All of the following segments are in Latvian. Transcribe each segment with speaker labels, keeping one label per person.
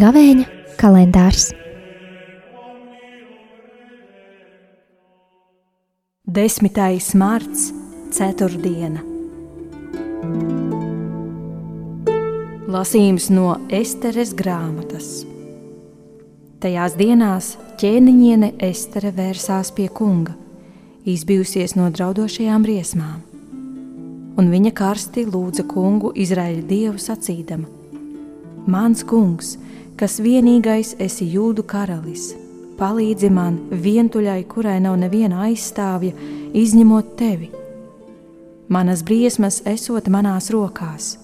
Speaker 1: Gavēņa kalendārs.
Speaker 2: Desmitais marts, ceturtdiena. Lasījums no Esteres grāmatas. Tajās dienās ķēniņiene Estere vērsās pie kunga, izbijusies no draudošajām briesmām. Un viņa karsti lūdza kungu Izraēļa dievu sacīdama: Mans kungs, kas vienīgais esi jūdu karalis. Palīdzi man, vientuļai, kurai nav neviena aizstāvja, izņemot tevi. Manas briesmas esot manās rokās.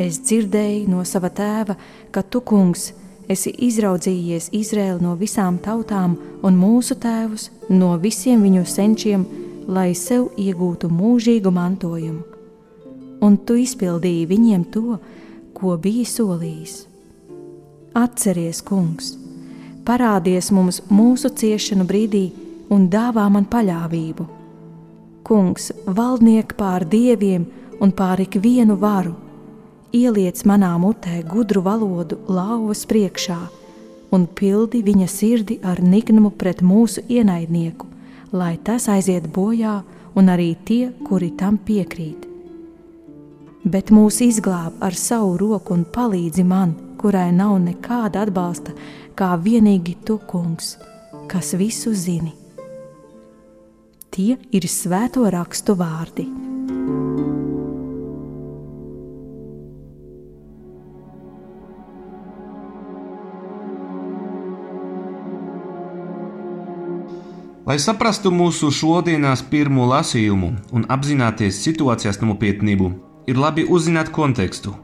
Speaker 2: Es dzirdēju no sava tēva, ka tu, kungs, esi izraudzījies Izraēlu no visām tautām un mūsu tēvus no visiem viņu senčiem, lai sev iegūtu mūžīgu mantojumu. Un tu izpildīji viņiem to, ko biji solījis. Atceries, kungs, parādies mums mūsu ciešanu brīdī un dāvā man paļāvību. Kungs, valdniek pār dieviem un pār ikvienu varu, ieliec manā mutē gudru valodu lauvas priekšā un pildi viņa sirdi ar nignumu pret mūsu ienaidnieku, lai tas aiziet bojā un arī tie, kuri tam piekrīt. Bet mūs izglāb ar savu roku un palīdzi man, kurai nav nekāda atbalsta, kā vienīgi tu, kungs, kas visu zini. Tie ir svēto rakstu vārdi.
Speaker 3: Lai saprastu mūsu šodienas pirmo lasījumu un apzināties situācijas nopietnību, ir labi uzzināt kontekstu,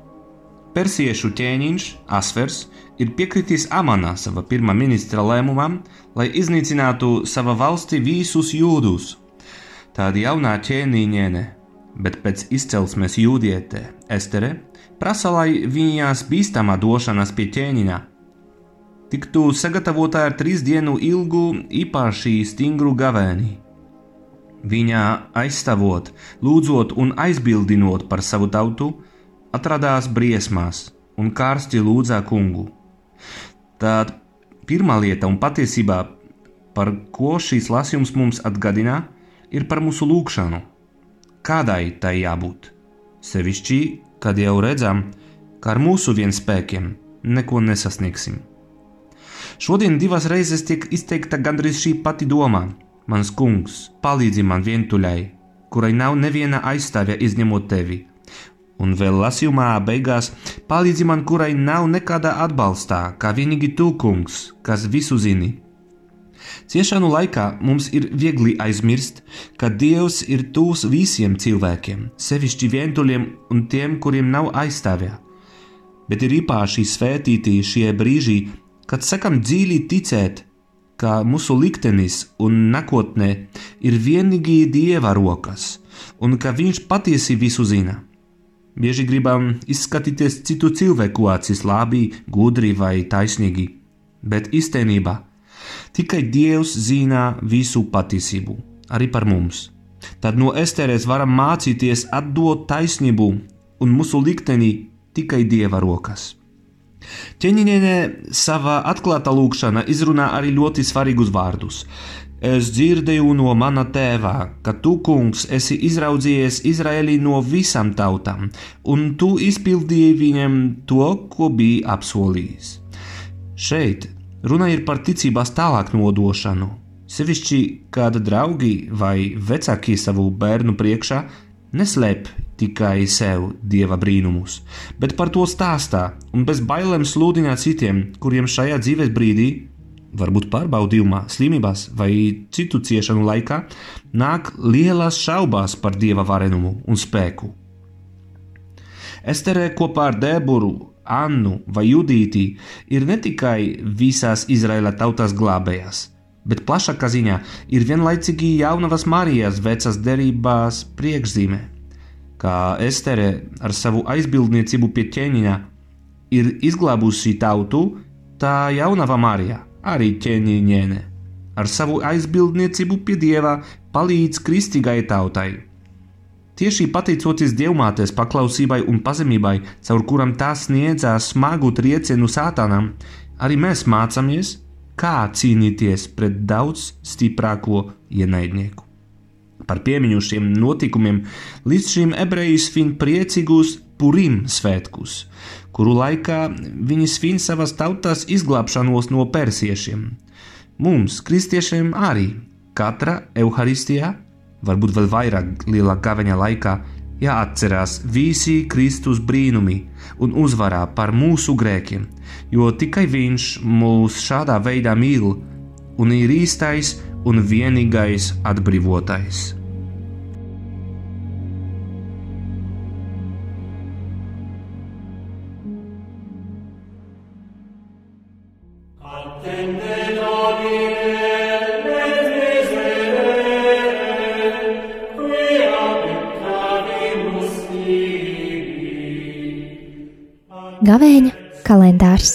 Speaker 3: Persiešu ķēniņš Asvers ir piekritis Amanā sava pirmā ministra lēmumam, lai iznīcinātu sava valsti visus jūdus. Tāda jaunā ķēniņiene, bet pēc izcelsmes jūdietē Estere, prasa, lai viņas bīstamā došanās pie ķēniņa tiktu sagatavota ar trīs dienu ilgu īpaši stingru gavēni. Viņa aizstāvot, lūdzot un aizbildinot par savu tautu, atradās briesmās un karsti lūdzā kungu. Tad pirmā lieta un patiesībā, par ko šīs lasījums mums atgādina, ir par mūsu lūgšanu. Kādai tai jābūt? Sevišķi, kad jau redzam, ka ar mūsu vienspēkiem neko nesasniegsim. Šodien divas reizes tiek izteikta gandrīz šī pati doma: Mans kungs, palīdzi man vientuļai, kurai nav neviena aizstāvja izņemot tevi, un vēl lasījumā beigās palīdzi man, kurai nav nekāda atbalstā, kā vienīgi tu, kungs, kas visu zini. Ciešanu laikā mums ir viegli aizmirst, ka Dievs ir tūs visiem cilvēkiem, sevišķi vientuļiem un tiem, kuriem nav aizstāvja. Bet ir īpaši svētīti šie brīži, kad sakam dziļi ticēt, ka mūsu liktenis un nākotnē ir vienīgi Dieva rokas, un ka Viņš patiesi visu zina. Bieži gribam izskatīties citu cilvēku acīs labi, gudri vai taisnīgi, bet īstenībā tikai Dievs zina visu patiesību, arī par mums. Tad no Esteres varam mācīties atdot taisnību un mūsu likteni tikai Dieva rokas. Ķeņģiņē savā atklātā lūkšanā izrunā arī ļoti svarīgus vārdus. Es dzirdēju no mana tēva, ka tu, kungs, esi izraudzījies Izraēlī no visām tautām, un tu izpildīji viņam to, ko biji apsolījis. Šeit runa ir par ticības tālāk nodošanu. Sevišķi, kāda draugi vai vecāki savu bērnu priekšā neslēp tikai sev dieva brīnumus, bet par to stāstā un bez bailēm sludina citiem, kuriem šajā dzīves brīdī varbūt pārbaudījumā, slimībās vai citu ciešanu laikā, nāk lielas šaubas par dieva varenumu un spēku. Esterē kopā ar Dēburu, Annu vai Judīti ir ne tikai visās Izraēla tautas glābējas, bet plašākā ziņā ir vienlaicīgi jaunavas Marijas vecās derībās priekšzīme, kā Estere ar savu aizbildniecību pie ķēniņa ir izglābusi tautu, tā jaunava Marija arī ķēniņiene, ar savu aizbildniecību pie dieva palīdz kristīgai tautai. Tieši pateicoties dievmātes paklausībai un pazemībai, caur kurām tā sniedzās smagu triecienu sātanam, arī mēs mācāmies, kā cīnīties pret daudz stiprāko ienaidnieku. Par piemiņu šiem notikumiem līdz šim ebreji svin priecīgus Purim svētkus, kuru laikā viņi svin savas tautas izglābšanos no persiešiem. Mums, kristiešiem, arī katra evaharistijā, varbūt vēl vairāk lielā gaveņa laikā, jāatcerās visi Kristus brīnumi un uzvarā par mūsu grēkiem, jo tikai Viņš mūs šādā veidā mīl un ir īstais un vienīgais atbrīvotais.
Speaker 1: Gavēņa kalendārs